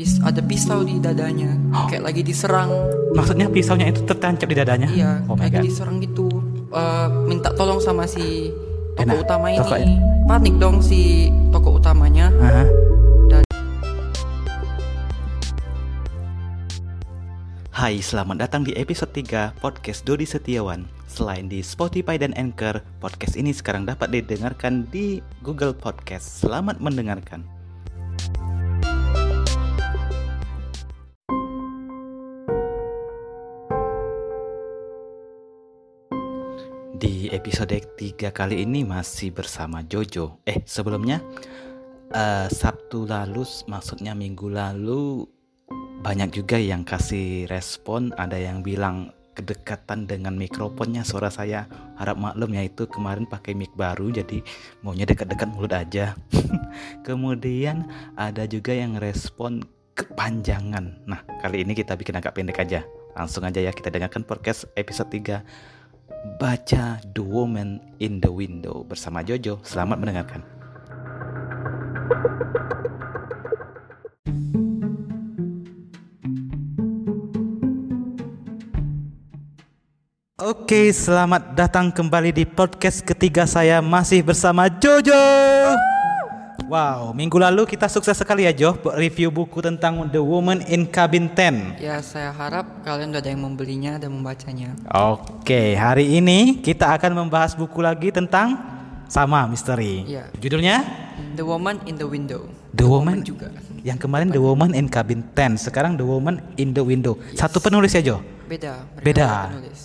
pis ada pisau di dadanya, kayak lagi diserang. Maksudnya pisaunya itu tertancap di dadanya? Iya, Oh god. diserang gitu. Eh, minta tolong sama si toko Enak, utama ini. toko- Panik dong si toko utamanya. Aha. Dan Hai, selamat datang di episode 3 podcast Dodi Setiawan. Selain di Spotify dan Anchor, podcast ini sekarang dapat didengarkan di Google Podcast. Selamat mendengarkan. Episode 3 kali ini masih bersama Jojo. Eh, sebelumnya eh, Sabtu lalu, maksudnya minggu lalu banyak juga yang kasih respon. Ada yang bilang kedekatan dengan mikrofonnya suara saya harap maklum ya itu kemarin pakai mic baru jadi maunya dekat-dekat mulut aja. Kemudian ada juga yang respon kepanjangan. Nah kali ini kita bikin agak pendek aja. Langsung aja ya kita dengarkan podcast episode 3 baca The Woman in the Window bersama Jojo. Selamat mendengarkan. Oke, selamat datang kembali di podcast ketiga saya. Masih bersama Jojo. Wow, minggu lalu kita sukses sekali ya Jo review buku tentang The Woman in Cabin 10. ya saya harap kalian udah ada yang membelinya dan membacanya. Oke, hari ini kita akan membahas buku lagi tentang sama misteri. Iya. Judulnya The Woman in the Window. The Woman juga. Yang kemarin The Woman in Cabin 10, sekarang The Woman in the Window. Satu penulis ya Jo? Beda. Beda. penulis.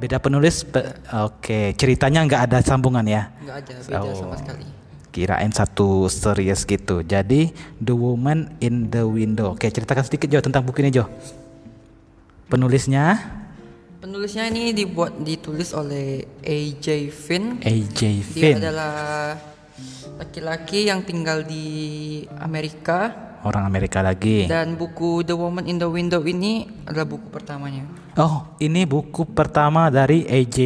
Beda penulis. pe- Oke, ceritanya nggak ada sambungan ya? Nggak ada beda Oh. sama sekali. Kirain satu series gitu. Jadi The Woman in the Window. Oke, ceritakan sedikit Jo tentang buku ini Jo. Penulisnya Penulisnya ini dibuat ditulis oleh A.J. Finn. AJ Dia Finn. adalah laki-laki yang tinggal di Amerika Orang Amerika lagi. dan buku The Woman in the Window ini adalah buku pertamanya. Oh, ini buku pertama dari AJ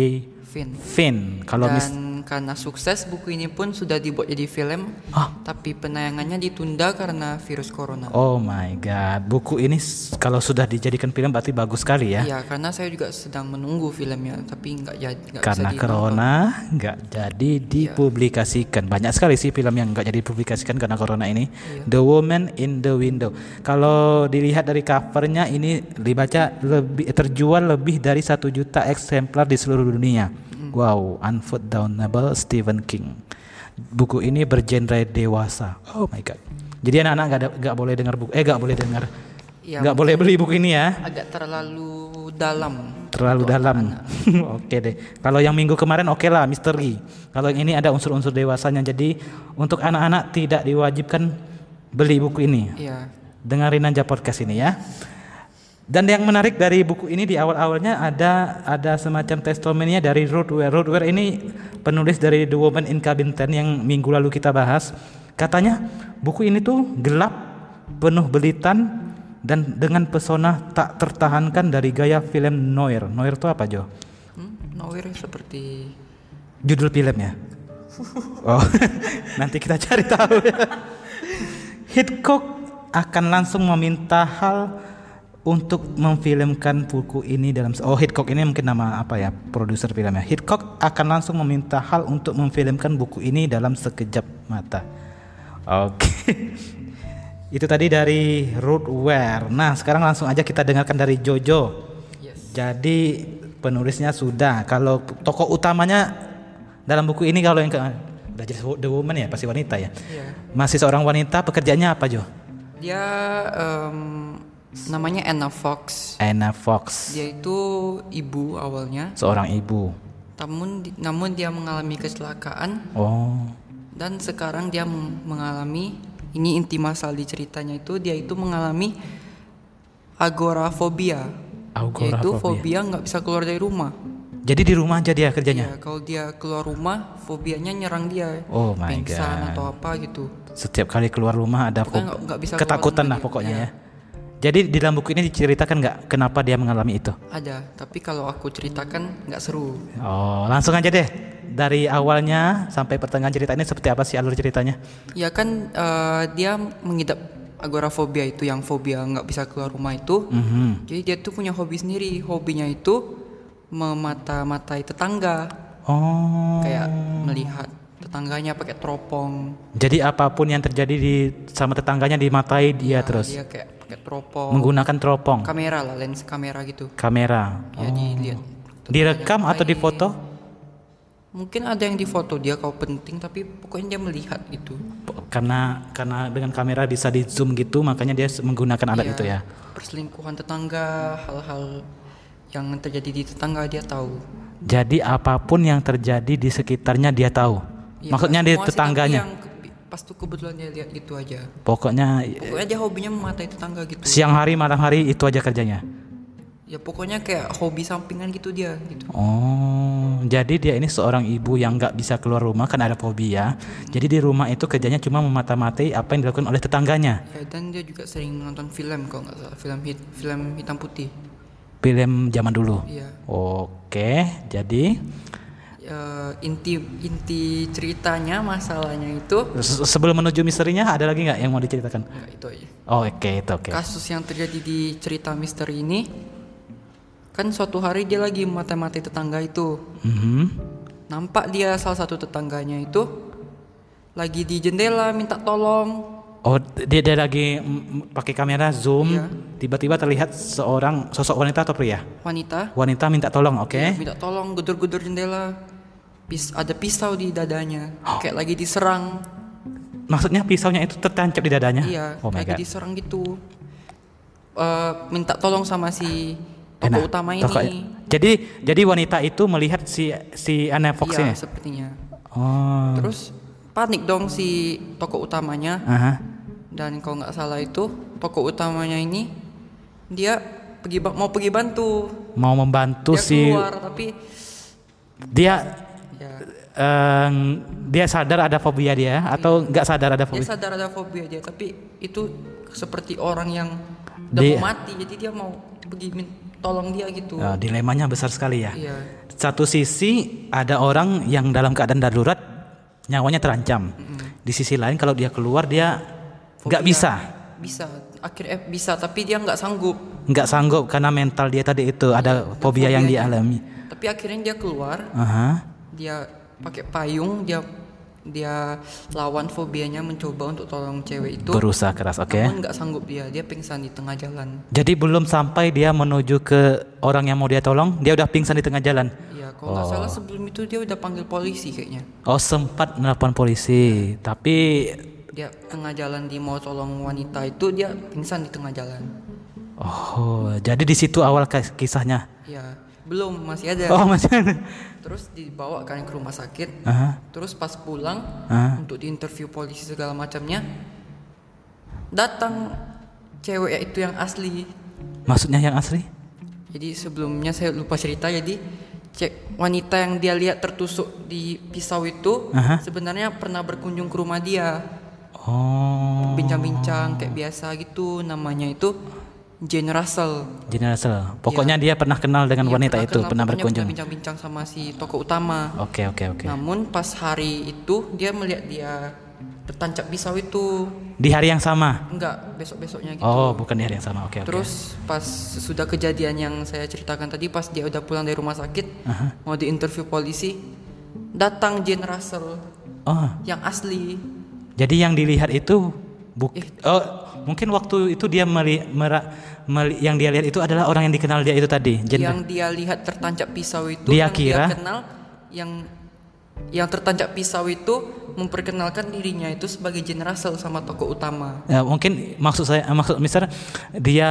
Finn. Finn. Kalau mis Dan karena sukses buku ini pun sudah dibuat jadi film, Ah. tapi penayangannya ditunda karena virus corona. Oh my god, buku ini kalau sudah dijadikan film berarti bagus sekali ya. Iya, karena saya juga sedang menunggu filmnya, tapi nggak jadi bisa Karena ditonton. corona nggak jadi dipublikasikan. Banyak sekali sih film yang nggak jadi dipublikasikan karena corona ini. The Woman in the Window. Kalau dilihat dari covernya ini dibaca lebih terjual lebih dari satu juta eksemplar di seluruh dunia. Wow, unputdownable Stephen King. Buku ini bergenre dewasa. Oh my god. Jadi anak-anak ada- nggak boleh dengar buku. Eh nggak boleh dengar. Iya, Nggak boleh beli buku ini ya. agak terlalu dalam. terlalu dalam. oke deh. Kalau yang minggu kemarin oke lah misteri. Kalau yang ini ada unsur-unsur dewasanya. Jadi untuk anak-anak tidak diwajibkan beli buku ini. Iya. Dengerin aja podcast ini ya. Dan yang menarik dari buku ini di awal-awalnya ada ada semacam testimoninya dari Roadware. Roadware ini penulis dari The Woman in Cabin 10 yang minggu lalu kita bahas. Katanya buku ini tuh gelap, penuh belitan dan dengan pesona tak tertahankan dari gaya film noir. Noir itu apa Jo? Hmm, Nowhere seperti Judul filmnya? Oh, nanti kita cari tahu. Hitchcock akan langsung meminta hal untuk memfilmkan buku ini dalam oh Hitchcock ini mungkin nama apa ya produser filmnya Hitchcock akan langsung meminta hal untuk memfilmkan buku ini dalam sekejap mata oke itu tadi dari Roadware nah sekarang langsung aja kita dengarkan dari Jojo yes. jadi penulisnya sudah. Kalau tokoh utamanya dalam buku ini kalau yang ke udah the woman ya pasti wanita ya. Iya. Masih seorang wanita pekerjaannya apa Jo? Dia em, namanya Anna Fox. Anna Fox, Dia itu ibu awalnya, seorang ibu. namun namun dia mengalami kecelakaan Oh, dan sekarang dia meng- mengalami ini inti masalah di ceritanya itu dia itu mengalami agorafobia Agorafobia. yaitu fobia nggak bisa keluar dari rumah jadi di rumah aja dia kerjanya. ya kalau dia keluar rumah fobianya nyerang dia Oh my pingsan God. atau apa gitu Setiap kali keluar rumah ada nggak- nggak bisa ketakutan lah pokoknya Iya. ya. Jadi di dalam buku ini diceritakan nggak kenapa dia mengalami itu? ada tapi kalau aku ceritakan nggak seru Oh, langsung aja deh. Dari awalnya sampai pertengahan cerita ini seperti apa sih alur ceritanya? ya kan eh, dia mengidap agorafobia itu yang fobia nggak bisa keluar rumah itu. Mhm. Jadi dia tuh punya hobi sendiri. Hobinya itu memata-matai tetangga, Oh. kayak melihat tetangganya pakai teropong. Jadi apa pun yang terjadi di sama tetangganya dimatai dia Nah, terus Dia kayak pakai teropong. menggunakan teropong, kamera lah, lens kamera gitu. kamera. Ya dilihat. Direkam atau difoto? Mungkin ada yang difoto dia kalau penting tapi pokoknya dia melihat gitu. P- Karena karena dengan kamera bisa di zoom gitu, makanya dia menggunakan alat Iya, itu ya. Perselingkuhan tetangga, hal-hal yang terjadi di tetangga dia tahu. Jadi apa pun yang terjadi di sekitarnya dia tahu. Ya, Maksudnya di tetangganya. yang pas tuh kebetulan dia lihat itu aja. Pokoknya Pokoknya dia hobinya mematai tetangga gitu. siang hari malam hari itu aja kerjanya. Ya pokoknya kayak hobi sampingan gitu dia gitu. Oh, jadi dia ini seorang ibu yang nggak bisa keluar rumah kan ada fobia. Jadi di rumah itu kerjanya cuma memata-matai apa yang dilakukan oleh tetangganya. Ya, dan dia juga sering menonton film kalau nggak salah film hit, film hitam putih. Film zaman dulu. Iya. Oke, jadi Ya, inti inti ceritanya masalahnya itu se- sebelum menuju misterinya ada lagi nggak yang mau diceritakan? enggak itu aja. Oh, oke itu oke. Kasus yang terjadi di cerita misteri ini kan suatu hari dia lagi mati-mati tetangga itu. Mhm. Nampak dia salah satu tetangganya itu lagi di jendela minta tolong. Oh, dia, dia lagi mm, pakai kamera zoom, Iya. tiba-tiba terlihat seorang sosok wanita atau pria? Wanita Wanita minta tolong, oke? minta tolong gedor-gedor jendela. Pis ada pisau di dadanya. Kayak lagi diserang. Maksudnya pisaunya itu tertancap di dadanya? Iya, Oh lagi god. diserang gitu. Eh, minta tolong sama si tokoh Enak, utama ini. tokoh- Jadi jadi wanita itu melihat si si Anna Fox Iya, ini. sepertinya. Oh. Terus panik dong si tokoh utamanya Aha. dan kalau nggak salah itu tokoh utamanya ini dia pergi mau pergi bantu. Mau membantu Dia si keluar tapi dia ya em, dia sadar ada fobia dia atau nggak sadar ada dia fobia? sadar ada fobia dia tapi itu seperti orang yang udah Dia- mau mati jadi dia mau pergi min- tolong dia gitu. Eh, dilemanya besar sekali ya. Iya. Satu sisi ada orang yang dalam keadaan darurat nyawanya terancam. Di sisi lain kalau dia keluar dia nggak Fobia. bisa, Bisa, akhirnya bisa tapi dia nggak sanggup. nggak sanggup karena mental dia tadi itu ada fobia yang fobianya. dialami. Tapi akhirnya dia keluar, Aha. Dia pakai payung, dia dia lawan fobianya mencoba untuk tolong cewek itu. Berusaha keras, oke. Namun nggak sanggup dia, dia pingsan di tengah jalan. Jadi belum sampai dia menuju ke orang yang mau dia tolong, dia udah pingsan di tengah jalan. Iya, kalau nggak salah sebelum itu dia udah panggil polisi kayaknya. Oh sempat menelpon polisi, tapi Dia tengah jalan di mau tolong wanita itu dia pingsan di tengah jalan. oh jadi di situ awal kis- kisahnya. Iya, belum masih ada. Oh masih ada. Terus dibawa kan ke rumah sakit. Aha. Terus pas pulang Aha. untuk diinterview polisi segala macamnya, datang cewek itu yang asli. Maksudnya yang asli? Jadi sebelumnya saya lupa cerita jadi cek wanita yang dia lihat tertusuk di pisau itu Aha. sebenarnya pernah berkunjung ke rumah dia Oh. bincang-bincang kayak biasa gitu namanya itu Jane Russell Gini Russell. Pokoknya dia pernah kenal dengan Iya, wanita itu, kenal, pernah berkunjung. bincang-bincang sama si tokoh utama Oke oke oke. namun pas hari itu dia melihat dia tertancap pisau itu Di hari yang sama. enggak besok-besoknya gitu Oh bukan di hari yang sama. Oke oke. Terus pas sesudah kejadian yang saya ceritakan tadi pas dia udah pulang dari rumah sakit mau diinterview polisi datang Jane Russell Oh yang asli jadi yang dilihat itu buk. Eh. Oh mungkin waktu itu dia meli, mera- meli- yang dia lihat itu adalah orang yang dikenal dia itu tadi. Jen- yang dia lihat tertancap pisau itu Dia yang kira- dia kenal yang yang tertancap pisau itu memperkenalkan dirinya itu sebagai Jane Russell sama tokoh utama Ya, mungkin maksud saya maksud misalnya dia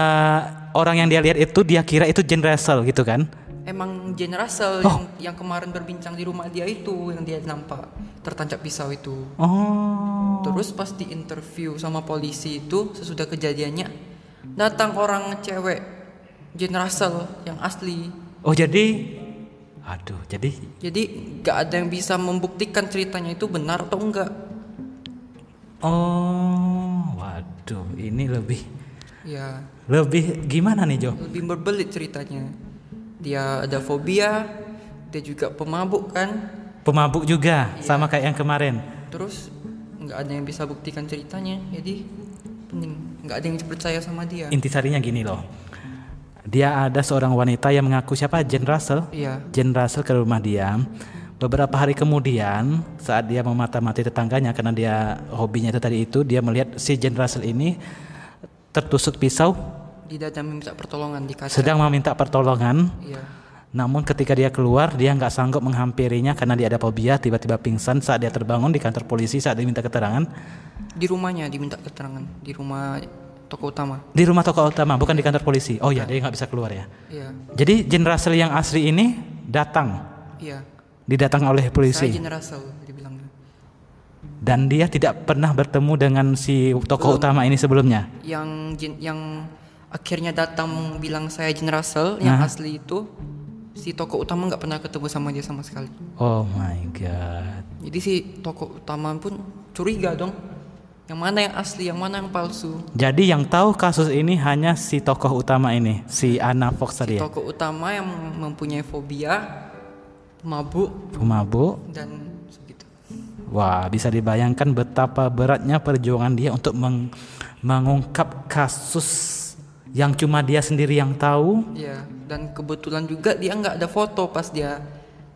orang yang dia lihat itu dia kira itu Jane Russell gitu kan? emang Jane Russell Oh. yang yang kemarin berbincang di rumah dia itu yang dia nampak tertancap pisau itu Oh. Terus pas di interview sama polisi itu sesudah kejadiannya datang orang cewek Jane Russell yang asli. Oh jadi aduh jadi Jadi gak ada yang bisa membuktikan ceritanya itu benar atau enggak. oh waduh ini lebih Ya lebih gimana nih Jo? lebih berbelit ceritanya. Dia ada fobia, dia juga pemabuk kan. Pemabuk juga Iya. sama kayak yang kemarin. Terus nggak ada yang bisa buktikan ceritanya. Jadi pening. nggak ada yang percaya sama dia Intisarinya gini loh. Dia ada seorang wanita yang mengaku siapa? Jane Russell. iya Jane Russell ke rumah dia. Beberapa hari kemudian saat dia memata-mati tetangganya karena dia hobinya itu tadi itu dia melihat si Jane Russell ini tertusuk pisau di dada minta pertolongan di kaca sedang meminta pertolongan iya namun ketika dia keluar dia nggak sanggup menghampirinya karena dia ada fobia tiba-tiba pingsan saat dia terbangun di kantor polisi saat diminta keterangan. Di rumahnya diminta keterangan di rumah toko utama. Di rumah tokoh utama bukan di kantor polisi. Oh ya dia nggak bisa keluar ya. Iya. Jadi Jane Russell yang asli ini datang. Iya. Didatang oleh saya polisi Jin Russell dibilangnya dan dia tidak pernah bertemu dengan si tokoh utama ini sebelumnya. Yang Jin, yang akhirnya datang bilang saya Jin Russell yang Nah. asli itu si toko utama nggak pernah ketemu sama dia sama sekali. Oh my god. Jadi si toko utama pun curiga dong. Yang mana yang asli yang mana yang palsu. Jadi yang tahu kasus ini hanya si tokoh utama ini si Anna Fox tadi ya? toko utama yang mempunyai fobia mabuk pemabuk dan segitu. Wah, bisa dibayangkan betapa beratnya perjuangan dia untuk meng- mengungkap kasus yang cuma dia sendiri yang tahu. ya dan kebetulan juga dia nggak ada foto pas dia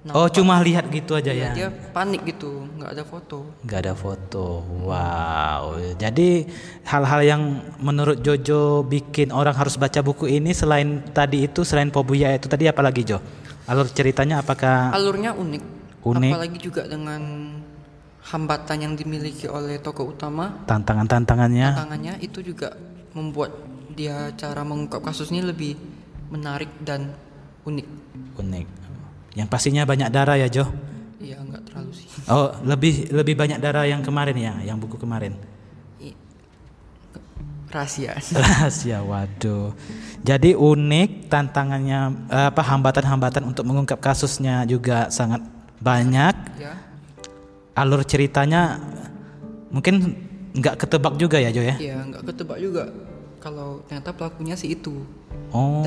Oh, cuma lihat gitu aja Iya, ya. dia panik gitu nggak ada foto Gak ada foto. Wow. Jadi hal-hal yang menurut Jojo bikin orang harus baca buku ini selain tadi itu selain fobia itu tadi apa lagi Jo? Alur ceritanya apakah alurnya unik Unik. apalagi juga dengan hambatan yang dimiliki oleh tokoh utama tantangan-tantangannya? tangannya itu juga membuat dia cara mengungkap kasus ini lebih menarik dan unik Unik. Yang pastinya banyak darah ya Jo? iya nggak terlalu sih Oh, lebih lebih banyak darah yang kemarin ya, yang buku kemarin. Rahasia Rahasia, waduh. Jadi unik tantangannya apa hambatan-hambatan untuk mengungkap kasusnya juga sangat banyak. ya Alur ceritanya mungkin nggak ketebak juga ya Jo ya. iya nggak ketebak juga kalau ternyata pelakunya sih itu Oh.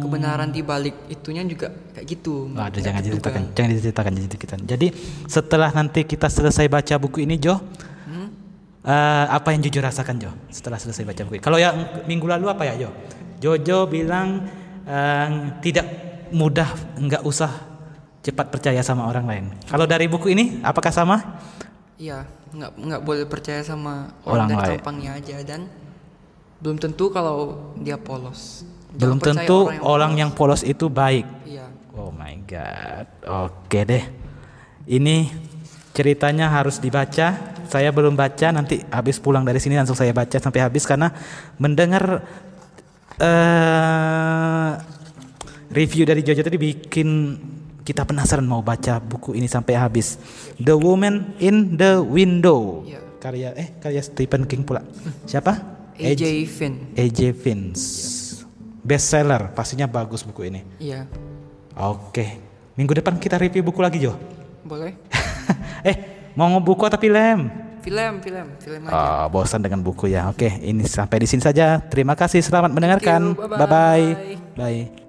kebenaran di balik itunya juga kayak gitu Waduh, Nggak jangan diceritakan, jangan diceritakan, jangan diceritakan. Jadi setelah nanti kita selesai baca buku ini Jo, Hmm? eh, apa yang Jojo rasakan Jo setelah selesai baca buku ini? Kalau yang minggu lalu apa ya Jo? Jojo bilang eh, tidak mudah, nggak usah cepat percaya sama orang lain. Kalau dari buku ini, apakah sama? Iya, nggak nggak boleh percaya sama Orang orang, dari lain. tampangnya aja dan belum tentu kalau dia polos. Jangan Belum tentu orang yang, polos. polos itu baik. Iya, Oh my god. Oke deh. Ini ceritanya harus dibaca. Saya belum baca, nanti habis pulang dari sini langsung saya baca sampai habis karena mendengar eh review dari Jojo tadi bikin kita penasaran mau baca buku ini sampai habis. The Woman in the Window. Iya. Karya eh karya Stephen King pula. Siapa? AJ Finn. AJ Vince. Bestseller, pastinya bagus buku ini. Iya, Oke. Minggu depan kita review buku lagi, Jo. boleh. eh, mau buku tapi lem. Film, film, film aja. Oh, bosan dengan buku ya. Oke, ini sampai di sini saja. Terima kasih, selamat mendengarkan. you, bye-bye. Bye-bye. Bye.